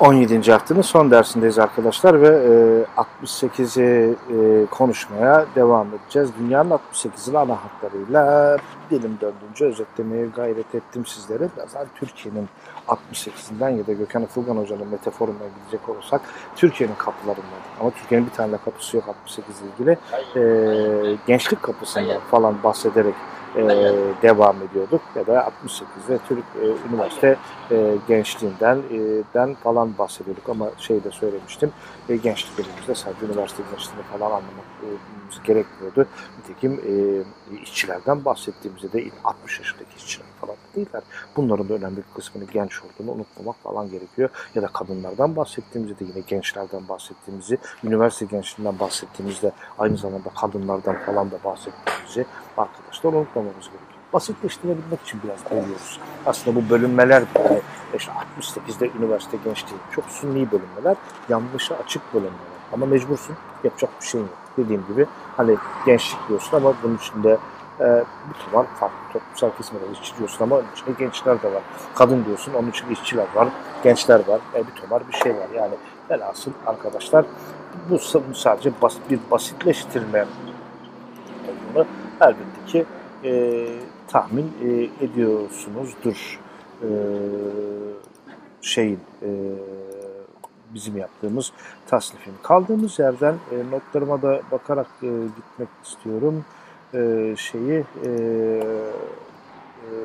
17. haftanın son dersindeyiz arkadaşlar ve e, 68'i e, konuşmaya devam edeceğiz. Dünyanın 68'ini ana hatlarıyla dilim döndüğünce özetlemeye gayret ettim sizlere. Biraz daha Türkiye'nin 68'inden ya da Gökhan Atılgan Hoca'nın metaforuna gidecek olursak Türkiye'nin kapılarından ama Türkiye'nin bir tane kapısı yok 68 ile ilgili e, gençlik kapısından falan bahsederek e, devam ediyorduk. Ya da 68'de Türk e, üniversite e, gençliğinden e, den falan bahsediyorduk ama şey de söylemiştim. E, gençlik elimizde sadece üniversite gençliğini falan anlamak e, gerekmiyordu. Nitekim e, işçilerden bahsettiğimizde de 60 yaşındaki işçiler falan değiller. Bunların da önemli bir kısmını genç olduğunu unutmamak falan gerekiyor. Ya da kadınlardan bahsettiğimizde de yine gençlerden bahsettiğimizi, üniversite gençliğinden bahsettiğimizde aynı zamanda kadınlardan falan da bahsettiğimizi arkadaşlar unutmamamız gerekiyor. Basitleştirebilmek için biraz bölüyoruz. Aslında bu bölünmeler yani işte 68'de üniversite gençliği çok sünni bölünmeler, yanlışa açık bölünmeler. Ama mecbursun, yapacak bir şey yok. Dediğim gibi hani gençlik diyorsun ama bunun içinde e, bir var farklı toplumsal kesimler işçi diyorsun ama onun içinde gençler de var. Kadın diyorsun onun için işçiler var, gençler var, e, bir tomar bir şey var. Yani velhasıl arkadaşlar bu sadece basit bir basitleştirme olduğunu elbette ki e, tahmin e, ediyorsunuzdur. E, şeyin e, bizim yaptığımız tasnifin. Kaldığımız yerden e, notlarıma da bakarak e, gitmek istiyorum. E, şeyi e, e,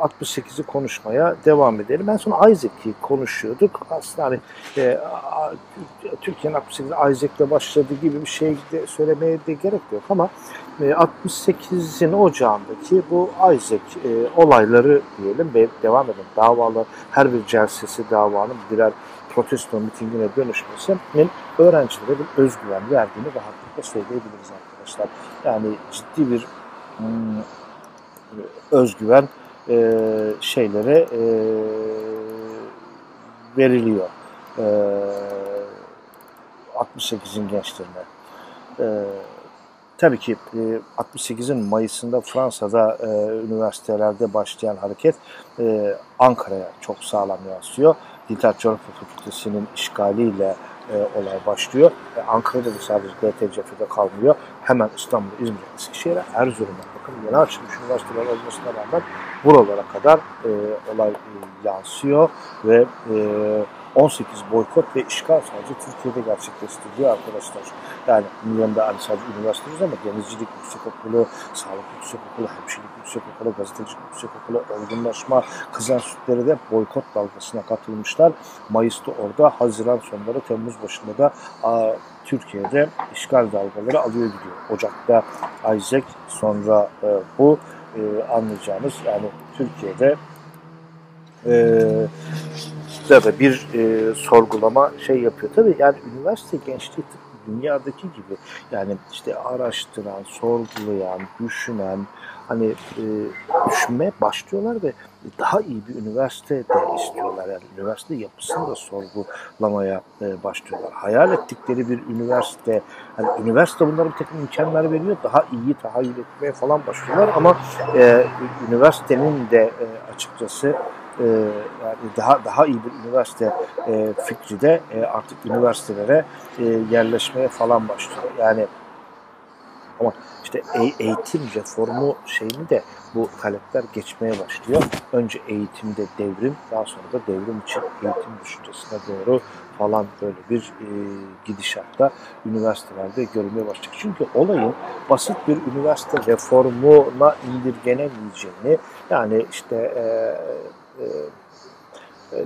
68'i konuşmaya devam edelim. En son Isaac'i konuşuyorduk. Aslında hani e, Türkiye'nin 68'i Isaac'le başladığı gibi bir şey de söylemeye de gerek yok ama e, 68'in ocağındaki bu Isaac e, olayları diyelim ve devam edelim. Davalar, her bir celsesi davanın birer protesto mitingine dönüşmesinin öğrencilere bir özgüven verdiğini rahatlıkla söyleyebiliriz arkadaşlar. Yani ciddi bir hmm, özgüven e, şeylere e, veriliyor. E, 68'in gençlerine. E, tabii ki e, 68'in Mayıs'ında Fransa'da e, üniversitelerde başlayan hareket e, Ankara'ya çok sağlam yansıyor. Coğrafya Fakültesi'nin işgaliyle e, olay başlıyor. E, Ankara'da da sadece DTCF'de kalmıyor. Hemen İstanbul, İzmir, Eskişehir'e, Erzurum'a bakın yeni açılmış üniversiteler olmasına rağmen buralara kadar e, olay e, yansıyor ve e, 18 boykot ve işgal sadece Türkiye'de gerçekleştiriliyor arkadaşlar. Yani milyonda hani sadece üniversiteyiz ama denizcilik yüksek okulu, sağlık yüksek okulu, hemşirelik yüksek okulu, gazetecilik yüksek okulu, olgunlaşma, kızan sütleri de boykot dalgasına katılmışlar. Mayıs'ta orada, Haziran sonları, Temmuz başında da a, Türkiye'de işgal dalgaları alıyor gidiyor. Ocak'ta Isaac, sonra e, bu e, anlayacağınız yani Türkiye'de e, da bir e, sorgulama şey yapıyor. Tabii yani üniversite gençliği dünyadaki gibi yani işte araştıran, sorgulayan, düşünen, hani e, düşünmeye başlıyorlar ve daha iyi bir üniversite de istiyorlar. Yani üniversite yapısını da sorgulamaya e, başlıyorlar. Hayal ettikleri bir üniversite, yani üniversite bunlara bir takım imkanlar veriyor. Daha iyi tahayyül etmeye falan başlıyorlar ama e, üniversitenin de e, açıkçası e, yani daha daha iyi bir üniversite e, fikri de e, artık üniversitelere e, yerleşmeye falan başlıyor. Yani ama işte eğitim reformu şeyini de bu talepler geçmeye başlıyor. Önce eğitimde devrim, daha sonra da devrim için eğitim düşüncesine doğru falan böyle bir e, gidişatta üniversitelerde görülmeye başlayacak. Çünkü olayın basit bir üniversite reformuna indirgenemeyeceğini yani işte e, e, e,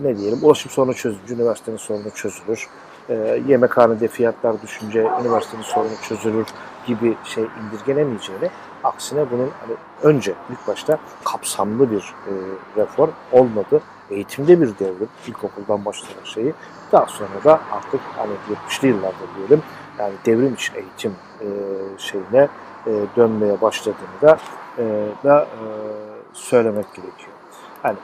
ne diyelim ulaşım sorunu çözünce üniversitenin sorunu çözülür. E, yemekhanede fiyatlar düşünce üniversitenin sorunu çözülür gibi şey indirgenemeyeceğini aksine bunun hani önce ilk başta kapsamlı bir e, reform olmadı. Eğitimde bir devrim, ilkokuldan başlayan şeyi daha sonra da artık hani 70'li yıllarda diyelim yani devrim için eğitim e, şeyine e, dönmeye başladığını da e, da e, söylemek gerekiyor. Yani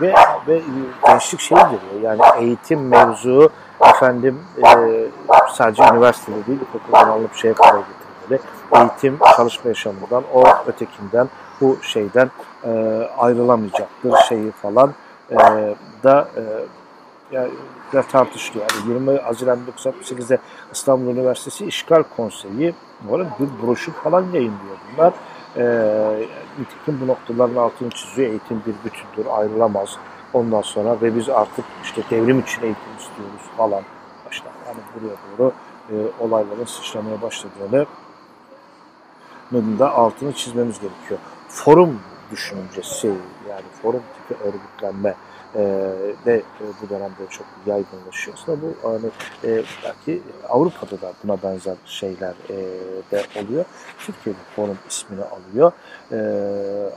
ve ve gençlik şeyi geliyor. Yani eğitim mevzu efendim e, sadece üniversitede değil, okuldan alıp şeye kadar getirilmeli. Eğitim çalışma yaşamından, o ötekinden, bu şeyden e, ayrılamayacaktır şeyi falan e, da e, yani biraz tartışılıyor. Yani 20 Haziran 1968'de İstanbul Üniversitesi İşgal Konseyi arada bir broşür falan yayınlıyor bunlar. E, nitekim bu noktaların altını çiziyor. Eğitim bir bütündür, ayrılamaz. Ondan sonra ve biz artık işte devrim için eğitim istiyoruz falan. Başlar. Yani buraya doğru e, olayların sıçramaya başladığını da altını çizmemiz gerekiyor. Forum düşüncesi yani forum tipi örgütlenme e, de e, bu dönemde çok yaygınlaşıyor. Aslında bu hani e, belki Avrupa'da da buna benzer şeyler e, de oluyor. Türkiye'de forum ismini alıyor e,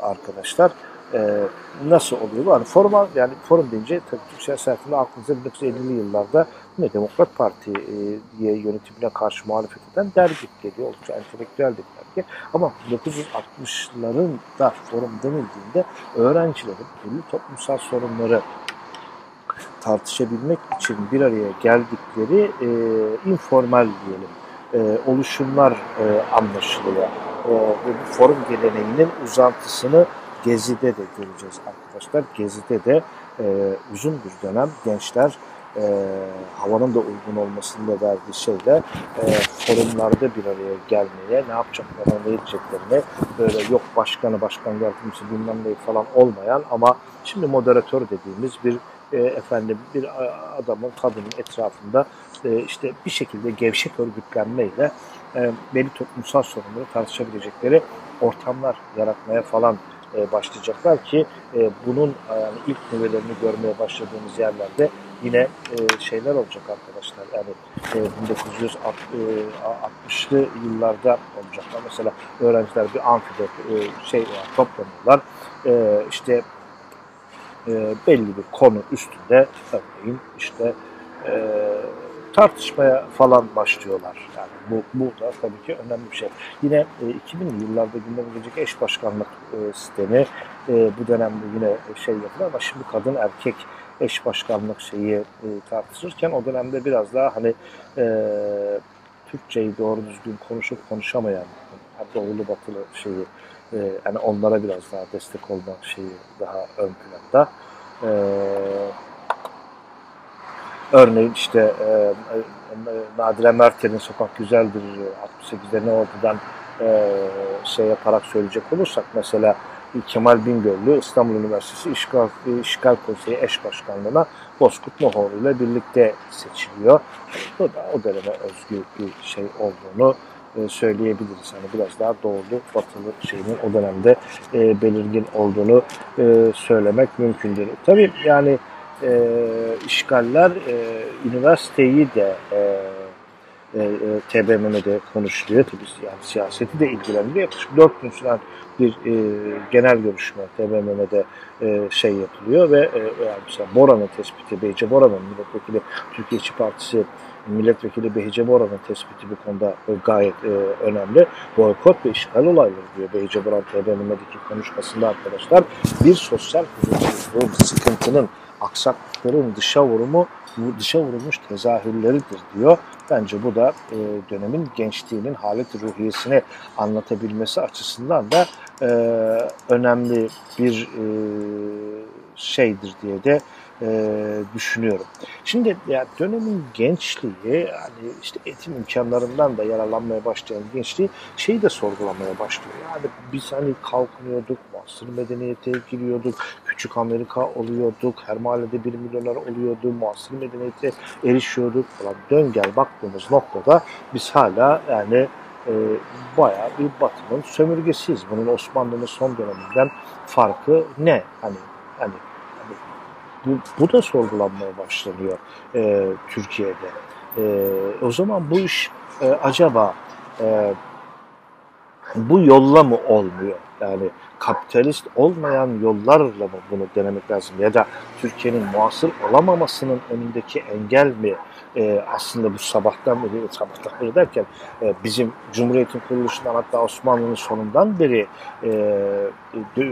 arkadaşlar. E, nasıl oluyor bu? Hani formal yani forum deyince tabii Türk siyasetinde aklınıza 1950'li yıllarda yine Demokrat Parti'ye yönetimine karşı muhalefet eden dergi geliyor. Oldukça entelektüel bir dergi. Ama 1960'ların da forum denildiğinde öğrencilerin belli toplumsal sorunları tartışabilmek için bir araya geldikleri e, informal diyelim e, oluşumlar e, anlaşılıyor. E, bu forum geleneğinin uzantısını Gezi'de de göreceğiz arkadaşlar. Gezi'de de e, uzun bir dönem gençler e, havanın da uygun olmasını da verdiği şeyle e, forumlarda bir araya gelmeye, ne yapacaklarını, ne edeceklerini böyle yok başkanı, başkan yardımcısı bilmem ne falan olmayan ama şimdi moderatör dediğimiz bir e, efendim bir adamın, kadının etrafında e, işte bir şekilde gevşek örgütlenmeyle e, belli toplumsal sorunları tartışabilecekleri ortamlar yaratmaya falan e, başlayacaklar ki e, bunun ilk nüvelerini görmeye başladığımız yerlerde yine e, şeyler olacak arkadaşlar. Yani e, 1960'lı yıllarda olacaklar. Mesela öğrenciler bir amfide e, şey yani toplanıyorlar. E, işte e, belli bir konu üstünde örneğin işte e, tartışmaya falan başlıyorlar. Yani bu, bu da tabii ki önemli bir şey. Yine e, 2000'li yıllarda gündeme gelecek eş başkanlık e, sistemi e, bu dönemde yine şey yapılıyor ama şimdi kadın erkek eş başkanlık şeyi e, tartışırken o dönemde biraz daha hani e, Türkçeyi doğru düzgün konuşup konuşamayan doğulu batılı şeyi e, yani onlara biraz daha destek olma şeyi daha ön planda. E, örneğin işte e, e, Nadire Mertel'in Sokak Güzeldir 68'de ne oldudan e, şey yaparak söyleyecek olursak mesela Kemal Bingöllü İstanbul Üniversitesi İşgal, İşgal Konseyi Eş Başkanlığı'na Bozkurt Mohoğlu ile birlikte seçiliyor. Bu da o döneme özgü bir şey olduğunu e, söyleyebiliriz. Yani biraz daha doğulu, batılı şeyinin o dönemde e, belirgin olduğunu e, söylemek mümkündür. Tabii yani işgaller üniversiteyi de e, e, TBMM'de konuşuluyor. Tabii yani siyaseti de ilgilendiriyor. Yaklaşık 4 gün süren bir e, genel görüşme TBMM'de e, şey yapılıyor ve e, yani mesela Bora'nın tespiti, Beyce Bora'nın milletvekili Türkiye İşçi Partisi milletvekili Behice Bora'nın tespiti bu konuda gayet e, önemli. Boykot ve işgal olayları diyor Behice Boran TBMM'deki konuşmasında arkadaşlar. Bir sosyal huzursuzluğun, sıkıntının, aksaklıkların dışa vurumu dışa vurulmuş tezahürleridir diyor. Bence bu da e, dönemin gençliğinin halet ruhiyesini anlatabilmesi açısından da e, önemli bir e, şeydir diye de e, düşünüyorum. Şimdi ya dönemin gençliği yani işte eğitim imkanlarından da yararlanmaya başlayan gençliği şeyi de sorgulamaya başlıyor. Yani biz hani kalkınıyorduk, muasır medeniyete giriyorduk, küçük Amerika oluyorduk, her mahallede bir milyoner oluyordu, muasır medeniyete erişiyorduk falan. Dön gel baktığımız noktada biz hala yani e, bayağı bir batının sömürgesiyiz. Bunun Osmanlı'nın son döneminden farkı ne? Hani hani bu, bu da sorgulanmaya başlanıyor e, Türkiye'de. E, o zaman bu iş e, acaba e, bu yolla mı olmuyor? Yani kapitalist olmayan yollarla mı bunu denemek lazım? Ya da Türkiye'nin muasır olamamasının önündeki engel mi e, aslında bu sabahtan beri, sabahtan beri derken e, bizim Cumhuriyet'in kuruluşundan hatta Osmanlı'nın sonundan beri e, de, de,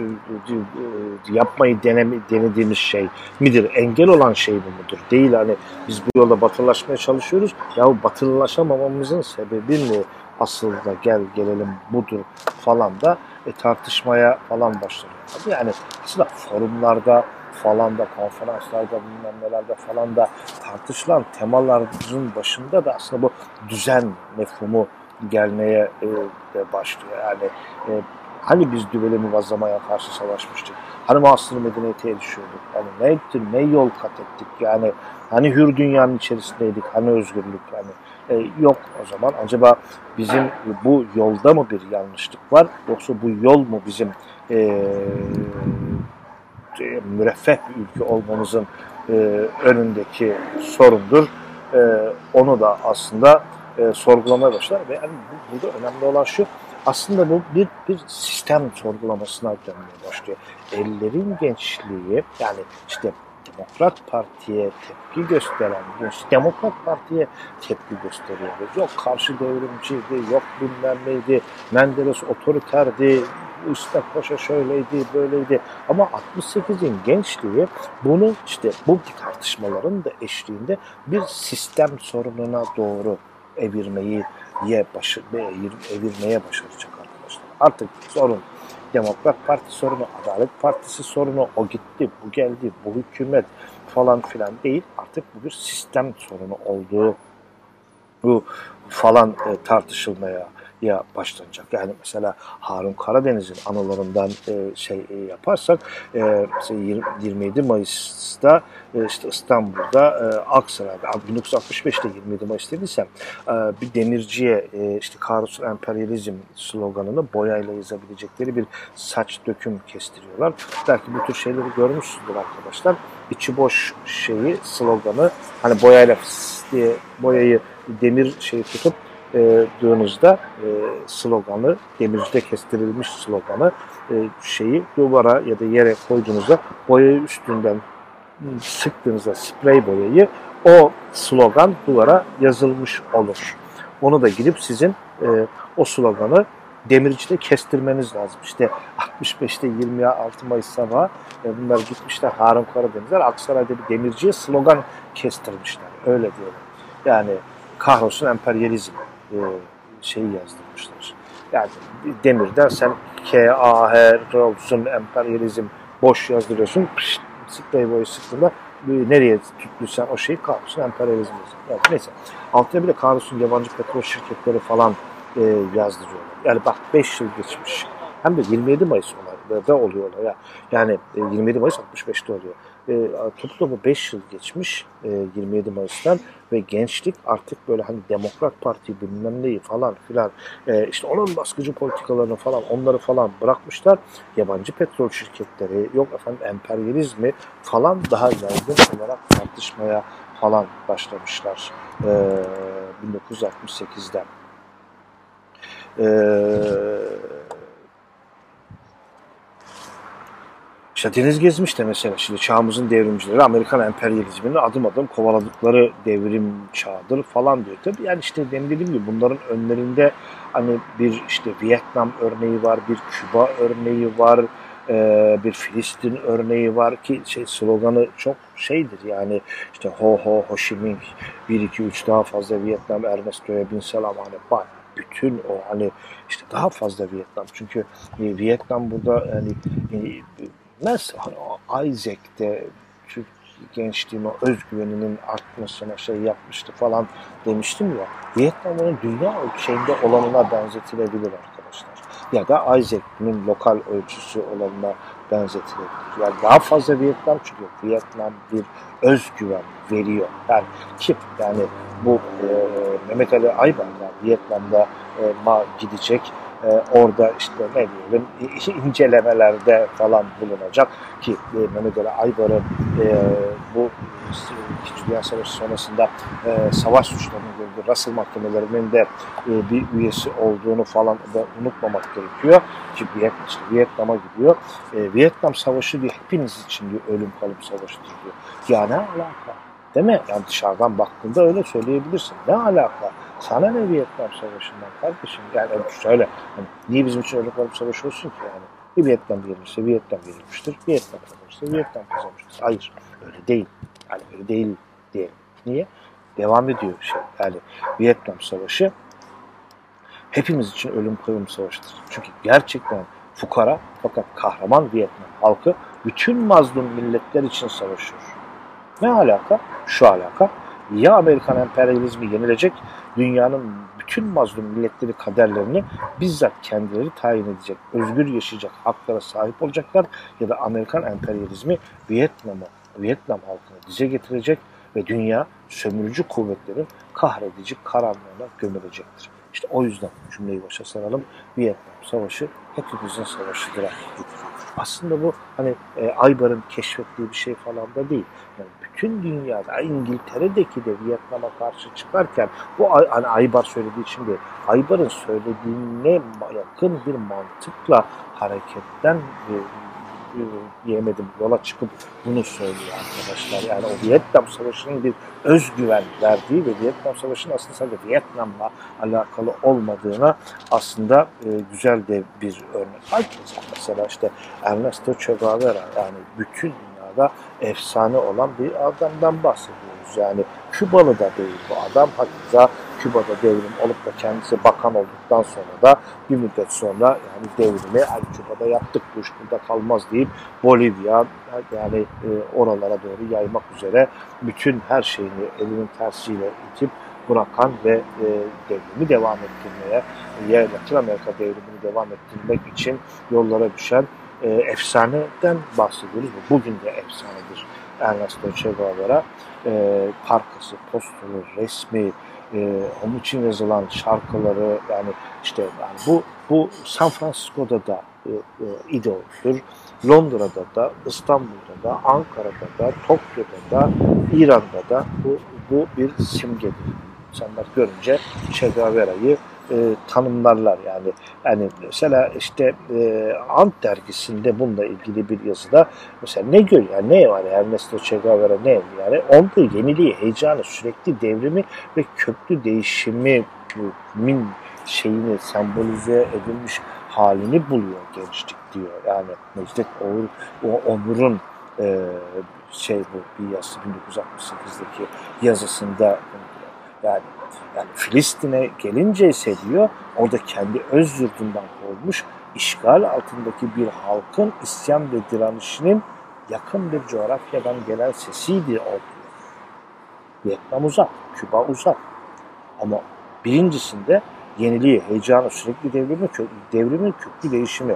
de, yapmayı denemi, denediğimiz şey midir? Engel olan şey mi mudur? Değil hani biz bu yolda batılılaşmaya çalışıyoruz. Ya batılılaşamamamızın sebebi mi? Asıl da gel gelelim budur falan da e, tartışmaya falan başlanıyor. Yani aslında forumlarda falan da konferanslarda bilmem nelerde falan da tartışılan temaların başında da aslında bu düzen mefhumu gelmeye e, de başlıyor. Yani e, hani biz düveli muvazzamaya karşı savaşmıştık? Hani mahsur medeniyete erişiyorduk? Hani ne ettik, ne yol kat ettik? Yani hani hür dünyanın içerisindeydik? Hani özgürlük? Yani e, yok o zaman. Acaba bizim bu yolda mı bir yanlışlık var? Yoksa bu yol mu bizim e, e, müreffeh bir ülke olmamızın e, önündeki sorundur? E, onu da aslında e, sorgulamaya başlar ve yani burada önemli olan şu aslında bu bir bir sistem sorgulamasına dönmeye başlıyor. Ellerin gençliği yani işte Demokrat Parti'ye tepki gösteren, Demokrat Parti'ye tepki gösteriyoruz. Yok karşı devrimciydi, yok bilmem neydi, Menderes otoriterdi, İstek Paşa şöyleydi, böyleydi. Ama 68'in gençliği bunu işte bu tartışmaların da eşliğinde bir sistem sorununa doğru evirmeyi ye başı, evirmeye başaracak arkadaşlar. Artık sorun Demokrat Parti sorunu, Adalet Partisi sorunu, o gitti, bu geldi, bu hükümet falan filan değil. Artık bu bir sistem sorunu olduğu bu falan e, tartışılmaya ya başlanacak. Yani mesela Harun Karadeniz'in anılarından e, şey e, yaparsak e, mesela 27 Mayıs'ta e, işte İstanbul'da e, Aksaray'da 1965'te 27 Mayıs dediysem e, bir demirciye e, işte kahrolsun emperyalizm sloganını boyayla yazabilecekleri bir saç döküm kestiriyorlar. Belki bu tür şeyleri görmüşsündür arkadaşlar. İçi boş şeyi sloganı hani boyayla diye boyayı demir şeyi tutup e, dığınızda e, sloganı, demircide kestirilmiş sloganı e, şeyi duvara ya da yere koyduğunuzda boyayı üstünden sıktığınızda sprey boyayı o slogan duvara yazılmış olur. Onu da gidip sizin e, o sloganı demircide kestirmeniz lazım. İşte 65'te 26 Mayıs sabahı e, bunlar gitmişler Harun Karadenizler Aksaray'da bir demirciye slogan kestirmişler. Öyle diyorum. Yani kahrolsun emperyalizm e, şeyi yazdırmışlar. Yani demir dersen K, A, H, olsun, emperyalizm boş yazdırıyorsun. Pişt, sprey boyu sıktığında nereye tuttuysan o şeyi kahrolsun emperyalizm yazıyor. Yani neyse. Altına bir de yabancı petrol şirketleri falan e, yazdırıyorlar. Yani bak 5 yıl geçmiş. Hem de 27 Mayıs olayda oluyor olay. Yani 27 e, Mayıs 65'te oluyor e, toplamı 5 yıl geçmiş e, 27 Mayıs'tan ve gençlik artık böyle hani Demokrat Parti bilmem neyi falan filan e, işte onun baskıcı politikalarını falan onları falan bırakmışlar. Yabancı petrol şirketleri yok efendim emperyalizmi falan daha yaygın olarak tartışmaya falan başlamışlar e, 1968'den. Eee İşte Deniz Gezmiş de mesela şimdi çağımızın devrimcileri Amerikan emperyalizmini adım adım kovaladıkları devrim çağıdır falan diyor. Tabii yani işte benim dediğim gibi bunların önlerinde hani bir işte Vietnam örneği var, bir Küba örneği var, bir Filistin örneği var ki şey sloganı çok şeydir yani işte ho ho Ho Chi Minh 1 2 3 daha fazla Vietnam Ernesto'ya bin selam hani bak bütün o hani işte daha fazla Vietnam çünkü e, Vietnam burada yani e, Nasıl hani Isaac'te Türk gençliğime özgüveninin artmasına şey yapmıştı falan demiştim ya. Vietnam onun dünya ölçeğinde olanına benzetilebilir arkadaşlar. Ya da Isaac'in lokal ölçüsü olanına benzetilebilir. Yani daha fazla Vietnam çünkü Vietnam bir özgüven veriyor. Yani kim? Yani bu e, Mehmet Ali Aybağ Vietnam'da e, ma gidecek e, orada işte ne diyelim incelemelerde falan bulunacak ki e, Mehmet Ali Aybar'ın e, bu İkinci Dünya Savaşı sonrasında e, savaş suçlarını gördüğü Russell mahkemelerinin de e, bir üyesi olduğunu falan da unutmamak gerekiyor ki Vietnam, işte Vietnam'a gidiyor. E, Vietnam Savaşı diye hepiniz için diyor ölüm kalım savaşıdır diyor. Ya ne alaka? Değil mi? Yani dışarıdan baktığında öyle söyleyebilirsin. Ne alaka? Sana ne Vietnam Savaşı'ndan kardeşim? Yani şöyle, hani niye bizim için Vietnam Savaşı olsun ki yani? Bir Vietnam verilmişse Vietnam verilmiştir. Vietnam kazanmıştır. Vietnam kazanmıştır. Hayır. Öyle değil. Yani öyle değil diyelim. Niye? Devam ediyor şey. Yani Vietnam Savaşı hepimiz için ölüm kalım savaşıdır. Çünkü gerçekten fukara fakat kahraman Vietnam halkı bütün mazlum milletler için savaşıyor. Ne alaka? Şu alaka. Ya Amerikan emperyalizmi yenilecek, dünyanın bütün mazlum milletleri kaderlerini bizzat kendileri tayin edecek, özgür yaşayacak haklara sahip olacaklar ya da Amerikan emperyalizmi Vietnam'ı, Vietnam halkını dize getirecek ve dünya sömürücü kuvvetlerin kahredici karanlığına gömülecektir. İşte o yüzden cümleyi başa saralım. Vietnam Savaşı hepimizin savaşıdır. Aslında bu hani e, Aybar'ın keşfettiği bir şey falan da değil. Yani bütün dünyada İngiltere'deki de Vietnam'a karşı çıkarken bu hani Aybar söylediği için değil. Aybar'ın söylediğine yakın bir mantıkla hareketten e, diyemedim yola çıkıp bunu söylüyor arkadaşlar. Yani o Vietnam Savaşı'nın bir özgüven verdiği ve Vietnam Savaşı'nın aslında sadece Vietnam'la alakalı olmadığına aslında e, güzel de bir örnek. Herkes mesela işte Ernesto Che Guevara yani bütün dünyada efsane olan bir adamdan bahsediyoruz. Yani Kübalı da değil bu adam. Hatta Küba'da devrim olup da kendisi bakan olduktan sonra da bir müddet sonra yani devrimi hani Küba'da yaptık bu iş burada kalmaz deyip Bolivya yani e, oralara doğru yaymak üzere bütün her şeyini elinin tersiyle itip bırakan ve e, devrimi devam ettirmeye, e, Latin Amerika devrimini devam ettirmek için yollara düşen e, efsaneden bahsediyoruz. Bugün de efsanedir Ernesto Che Guevara. E, parkası, posteri, resmi, e, onun için yazılan şarkıları yani işte yani bu bu San Francisco'da da e, e, idoldur. Londra'da da, İstanbul'da da, Ankara'da da, Tokyo'da da, İran'da da bu, bu bir simgedir. İnsanlar görünce Che Guevara'yı e, tanımlarlar yani. Yani mesela işte e, Ant dergisinde bununla ilgili bir yazıda mesela ne gör yani ne var Ernesto Che Guevara ne yani onda yeniliği, heyecanı, sürekli devrimi ve köklü değişimi min şeyini sembolize edilmiş halini buluyor gençlik diyor. Yani Necdet Oğur, o Onur'un e, şey bu bir yazısı 1968'deki yazısında yani yani Filistin'e gelince ise diyor orada kendi öz yurdundan kovulmuş işgal altındaki bir halkın isyan ve direnişinin yakın bir coğrafyadan gelen sesiydi o diyor. Vietnam uzak, Küba uzak. Ama birincisinde yeniliği, heyecanı, sürekli devrimi, devrimin köklü değişimi.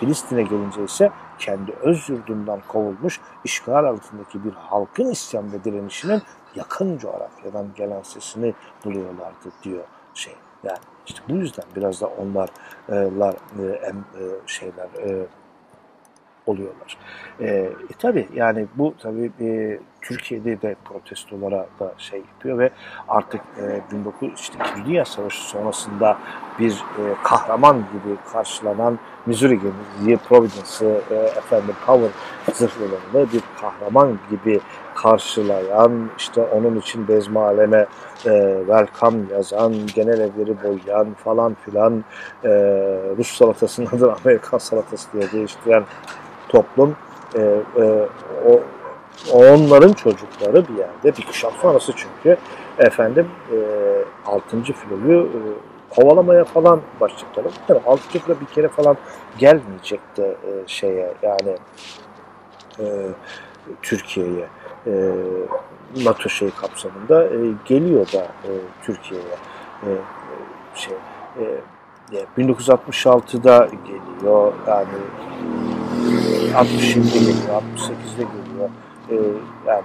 Filistin'e gelince ise kendi öz yurdundan kovulmuş işgal altındaki bir halkın isyan ve direnişinin yakın coğrafyadan gelen sesini buluyorlardı diyor şey. Yani işte bu yüzden biraz da onlarlar e, e, şeyler e, oluyorlar. E, e, tabii yani bu tabii e, Türkiye'de de protestolara da şey yapıyor ve artık e, 19 işte Dünya Savaşı sonrasında bir e, kahraman gibi karşılanan Missouri Providence'ı e, efendim Power zırhlılarını bir kahraman gibi karşılayan, işte onun için bezmaleme e, welcome yazan, genel evleri boyayan falan filan e, Rus salatasının adını Amerikan salatası diye değiştiren toplum e, e, o onların çocukları bir yerde bir kuşak sonrası çünkü efendim e, 6. filoyu e, kovalamaya falan başladılar. Yani 6. filo bir kere falan gelmeyecekti e, şeye yani e, Türkiye'ye e, NATO şey kapsamında e, geliyor da e, Türkiye'ye. E, şey e, 1966'da geliyor yani 67'de geliyor 68'de geliyor. E, yani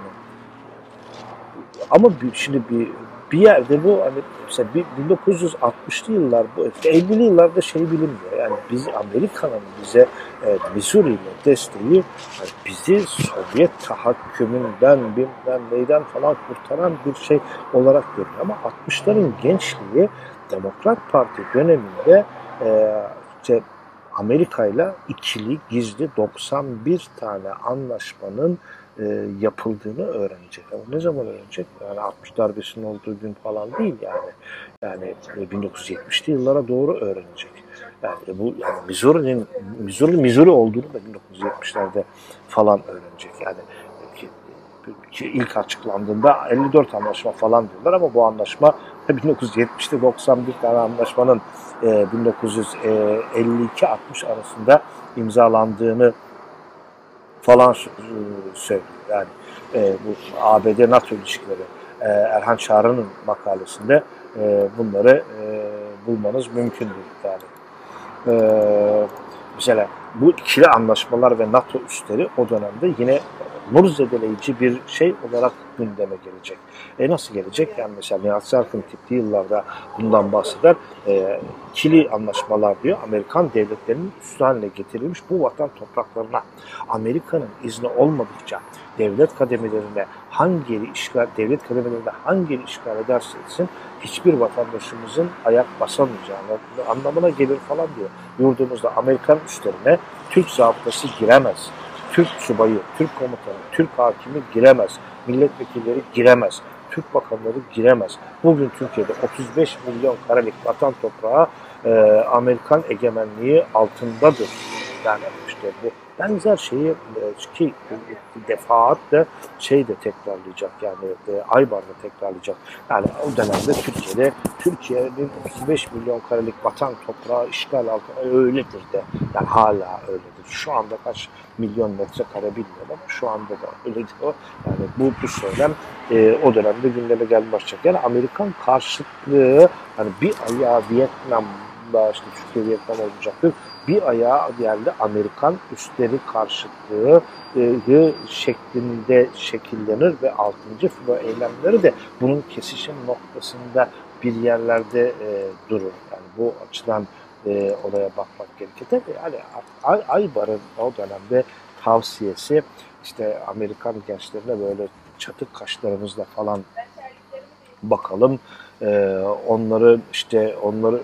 ama bir, şimdi bir bir yerde bu hani mesela 1960'lı yıllar bu 50'li yıllarda şey bilinmiyor. Yani biz Amerika'nın bize e, Missouri desteği yani bizi Sovyet tahakkümünden bilmem neyden falan kurtaran bir şey olarak görüyor. Ama 60'ların gençliği Demokrat Parti döneminde e, işte Amerika ile ikili gizli 91 tane anlaşmanın e, yapıldığını öğrenecek. Ama ne zaman öğrenecek? Yani 60 darbesinin olduğu gün falan değil yani. Yani 1970'li yıllara doğru öğrenecek. Yani bu yani Missouri'nin Missouri Missouri olduğunu da 1970'lerde falan öğrenecek. Yani ki, ilk açıklandığında 54 anlaşma falan diyorlar ama bu anlaşma 1970'te 91 tane anlaşmanın e, 1952-60 arasında imzalandığını falan söylüyor. Yani e, bu ABD-NATO ilişkileri e, Erhan Çağrı'nın makalesinde e, bunları e, bulmanız mümkündür. Yani e, mesela bu ikili anlaşmalar ve NATO üstleri o dönemde yine nur zedeleyici bir şey olarak gündeme gelecek. E nasıl gelecek? Yani mesela Nihat Sarkın gittiği yıllarda bundan bahseder. E, ikili anlaşmalar diyor Amerikan devletlerinin üstü haline getirilmiş bu vatan topraklarına Amerika'nın izni olmadıkça devlet kademelerine hangi yeri işgal, devlet kademelerinde hangi yeri işgal ederse etsin hiçbir vatandaşımızın ayak basamayacağı anlamına gelir falan diyor. Yurdumuzda Amerikan üstlerine Türk zabıtası giremez. Türk subayı, Türk komutanı, Türk hakimi giremez. Milletvekilleri giremez. Türk bakanları giremez. Bugün Türkiye'de 35 milyon karelik vatan toprağı e, Amerikan egemenliği altındadır. Yani işte bu benzer şeyi e, ki defaatle şey de tekrarlayacak yani e, Aybar da tekrarlayacak. Yani o dönemde Türkiye'de Türkiye'nin 35 milyon karelik vatan toprağı işgal altında öyledir de yani hala öyledir. Şu anda kaç milyon metrekare bilmiyorum ama şu anda da öyledir o. Yani bu, bu söylem e, o dönemde gündeme gelmeye başlayacak. Yani Amerikan karşıtlığı hani bir ayağı Vietnam'da işte Türkiye Vietnam olacaktır bir ayağı yerde Amerikan üstleri karşıtlığı e, şeklinde şekillenir ve 6. filo eylemleri de bunun kesişim noktasında bir yerlerde e, durur. Yani bu açıdan e, olaya bakmak gerekir. Tabii yani Ay, Aybar'ın o dönemde tavsiyesi işte Amerikan gençlerine böyle çatık kaşlarımızla falan bakalım. E, onları işte onları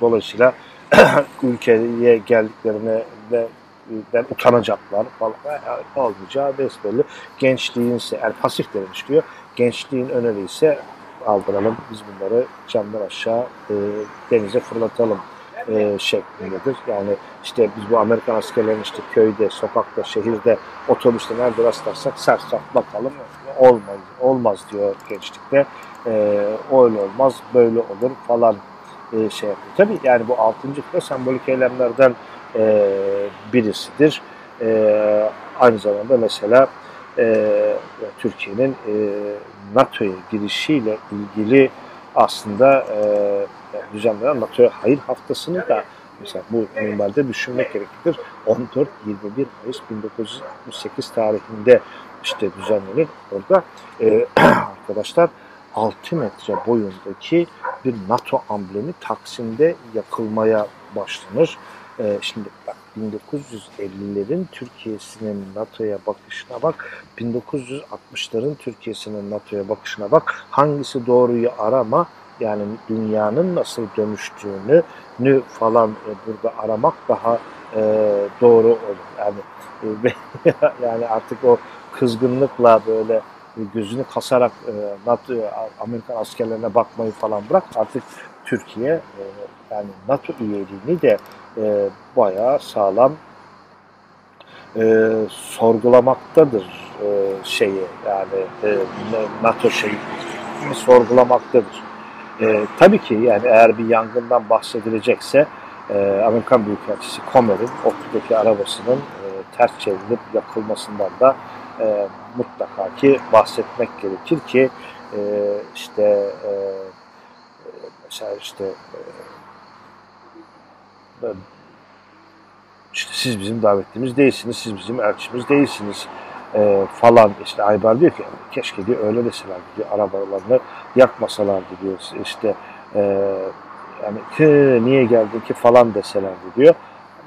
dolayısıyla ülkeye geldiklerine de den utanacaklar falan olmayacağı besbelli. Gençliğin ise yani pasif demiş diyor. Gençliğin öneri ise aldıralım biz bunları camdan aşağı e, denize fırlatalım e, şeklindedir. Yani işte biz bu Amerikan askerlerin işte köyde, sokakta, şehirde, otobüste nerede rastlarsak sersaf bakalım olmaz, olmaz diyor gençlikte. E, öyle olmaz, böyle olur falan e, şey yapıyor. Tabii yani bu 6. filo sembolik eylemlerden e, birisidir. E, aynı zamanda mesela e, Türkiye'nin e, NATO'ya girişiyle ilgili aslında e, düzenlenen NATO'ya hayır haftasını da mesela bu normalde düşünmek gerekir. 14-21 Mayıs 1968 tarihinde işte düzenlenir. Orada e, arkadaşlar 6 metre boyundaki bir NATO amblemi Taksim'de yakılmaya başlanır. Ee, şimdi bak 1950'lerin Türkiye'sinin NATO'ya bakışına bak, 1960'ların Türkiye'sinin NATO'ya bakışına bak. Hangisi doğruyu arama, yani dünyanın nasıl dönüştüğünü nü falan e, burada aramak daha e, doğru olur. Yani e, yani artık o kızgınlıkla böyle gözünü kasarak e, NATO, Amerikan askerlerine bakmayı falan bırak artık Türkiye e, yani NATO üyeliğini de e, bayağı sağlam e, sorgulamaktadır e, şeyi yani e, NATO şeyi sorgulamaktadır. E, tabii ki yani eğer bir yangından bahsedilecekse e, Amerikan Büyükelçisi Comer'in Oktu'daki arabasının e, ters çevrilip yakılmasından da e, mutlaka ki bahsetmek gerekir ki e, işte e, mesela işte e, işte siz bizim davetlimiz değilsiniz, siz bizim elçimiz değilsiniz e, falan. İşte Aybar diyor ki keşke diyor öyle deselerdi diyor arabalarını yakmasalardı diyor. İşte e, yani ki, niye geldin ki? falan deselerdi diyor.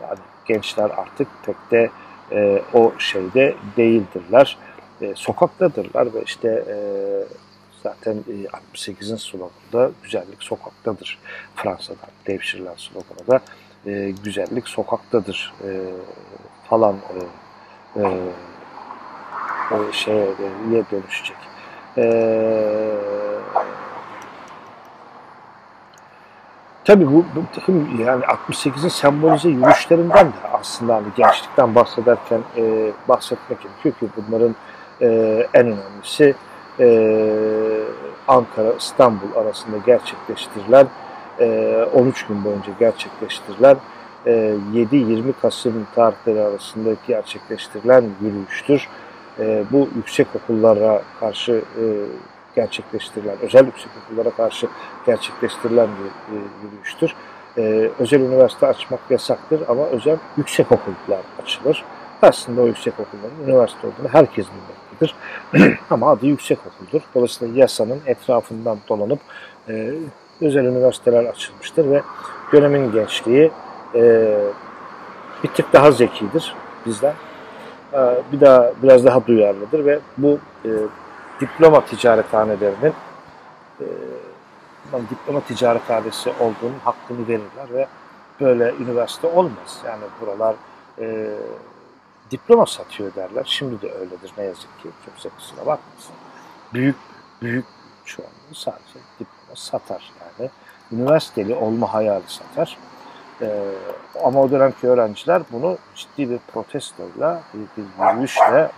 Yani gençler artık pek de e, o şeyde değildirler. E, sokaktadırlar ve işte e, zaten e, 68'in sloganı güzellik sokaktadır. Fransa'da devşirilen sloganı da e, güzellik sokaktadır e, falan e, e, şeye dönüşecek. Eee Tabii bu, bu yani 68'in sembolize yürüyüşlerinden de aslında hani gençlikten bahsederken e, bahsetmek gerekiyor ki bunların e, en önemlisi e, Ankara İstanbul arasında gerçekleştirilen e, 13 gün boyunca gerçekleştirilen 7-20 Kasım tarihleri arasında gerçekleştirilen yürüyüştür. Bu yüksek okullara karşı gerçekleştirilen, özel yüksek okullara karşı gerçekleştirilen bir yürüyüştür. Özel üniversite açmak yasaktır ama özel yüksek okullar açılır. Aslında o yüksek okulların üniversite olduğunu herkes bilmektedir. ama adı yüksek okuldur. Dolayısıyla yasanın etrafından dolanıp özel üniversiteler açılmıştır ve dönemin gençliği e, bir tık daha zekidir bizden. E, bir daha biraz daha duyarlıdır ve bu e, diploma ticarethanelerinin e, diploma ticarethanesi olduğunun hakkını verirler ve böyle üniversite olmaz. Yani buralar e, diploma satıyor derler. Şimdi de öyledir ne yazık ki. Kimse kusura bakmasın. Büyük büyük çoğunluğu sadece diploma satar yani. Üniversiteli olma hayali satar. Ee, ama o dönemki öğrenciler bunu ciddi bir protestoyla, bir, bir yürüyüşle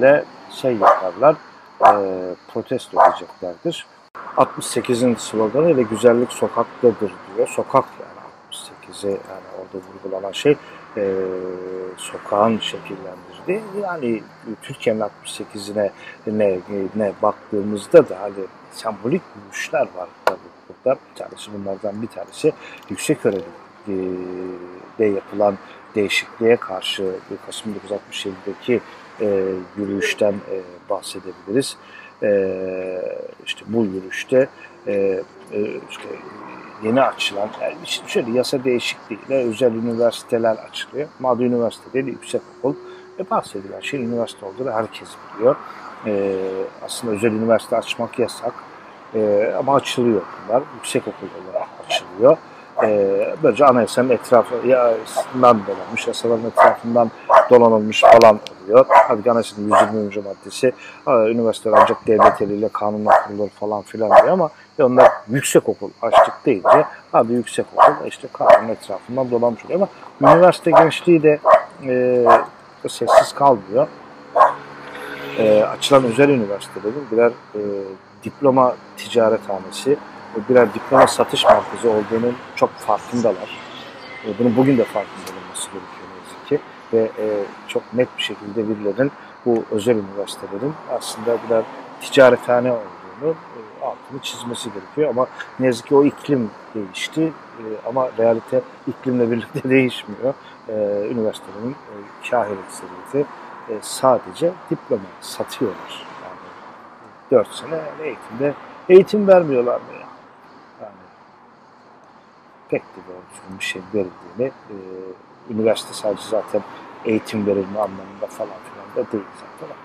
le şey yaparlar, e, protesto edeceklerdir. 68'in sloganı ile güzellik sokaktadır diyor. Sokak yani 68'e yani orada vurgulanan şey e, sokağın şekillendirdiği. Yani Türkiye'nin 68'ine ne, ne baktığımızda da hani sembolik yürüyüşler var tabii burada. Bir tanesi bunlardan bir tanesi yüksek öğrenim de yapılan değişikliğe karşı Kasım 1967'deki e, yürüyüşten e, bahsedebiliriz. E, işte bu yürüyüşte e, e, işte yeni açılan, yani şöyle yasa değişikliğiyle özel üniversiteler açılıyor. Madde üniversite değil, yüksek okul. E bahsedilen şey üniversite olduğunu herkes biliyor. E, aslında özel üniversite açmak yasak. E, ama açılıyor bunlar. Yüksek okul olarak açılıyor e, böylece anayasanın etrafından dolanmış, yasaların etrafından dolanılmış falan oluyor. Hadi anayasanın 120. maddesi üniversiteler ancak devlet eliyle kanunla kurulur falan filan diyor ama onlar yüksek okul açtık deyince hadi yüksek okul işte kanun etrafından dolanmış oluyor ama üniversite gençliği de e, sessiz kalmıyor. E, açılan özel üniversitelerin birer e, diploma ticarethanesi birer diploma satış merkezi olduğunun çok farkındalar. E, bunun bugün de farkında olması gerekiyor ne yazık ki. Ve e, çok net bir şekilde birilerinin bu özel üniversitelerin aslında birer ticarethane olduğunu e, altını çizmesi gerekiyor. Ama ne yazık ki o iklim değişti. ama realite iklimle birlikte değişmiyor. üniversitelerin kahir ekseriyeti sadece diploma satıyorlar. Yani 4 sene eğitimde eğitim vermiyorlar mı ya? Pek de doğru bir şey verildiğini, e, üniversite sadece zaten eğitim verilme anlamında falan filan da değil zaten.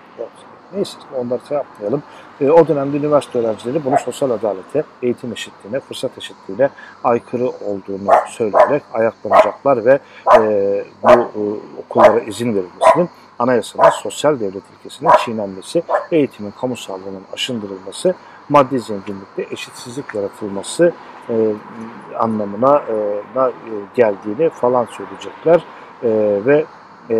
Neyse onları şey yapmayalım. E, o dönemde üniversite öğrencileri bunu sosyal adalete, eğitim eşitliğine, fırsat eşitliğine aykırı olduğunu söyleyerek ayaklanacaklar ve e, bu e, okullara izin verilmesinin anayasanın sosyal devlet ilkesinin çiğnenmesi, eğitimin kamu sağlığının aşındırılması, maddi zenginlikte eşitsizlik yaratılması e, anlamına e, e, geldiğini falan söyleyecekler e, ve e,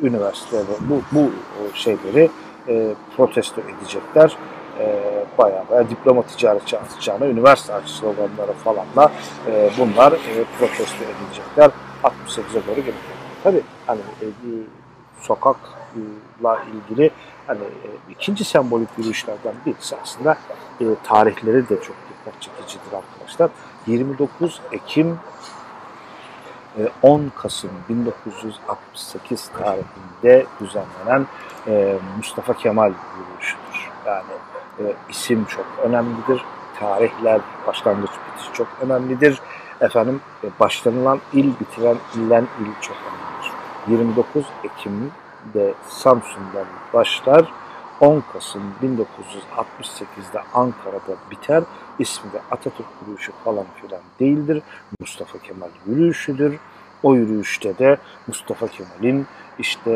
üniversite bu, bu şeyleri e, protesto edecekler. E, bayağı bayağı diploma ticaretçi atacağına üniversite açı sloganları falanla e, bunlar e, protesto edilecekler. 68'e doğru gelecek. Tabii hani e, sokakla ilgili hani e, ikinci sembolik yürüyüşlerden birisi aslında e, tarihleri de çok dikkat çekicidir arkadaşlar. 29 Ekim 10 e, Kasım 1968 tarihinde düzenlenen e, Mustafa Kemal yürüyüşüdür. Yani e, isim çok önemlidir. Tarihler, başlangıç bitiş çok önemlidir. Efendim başlanılan il, bitiren illen il çok önemlidir. 29 Ekim'de Samsun'dan başlar 10 Kasım 1968'de Ankara'da biter. İsmi de Atatürk yürüyüşü falan filan değildir. Mustafa Kemal yürüyüşüdür. O yürüyüşte de Mustafa Kemal'in işte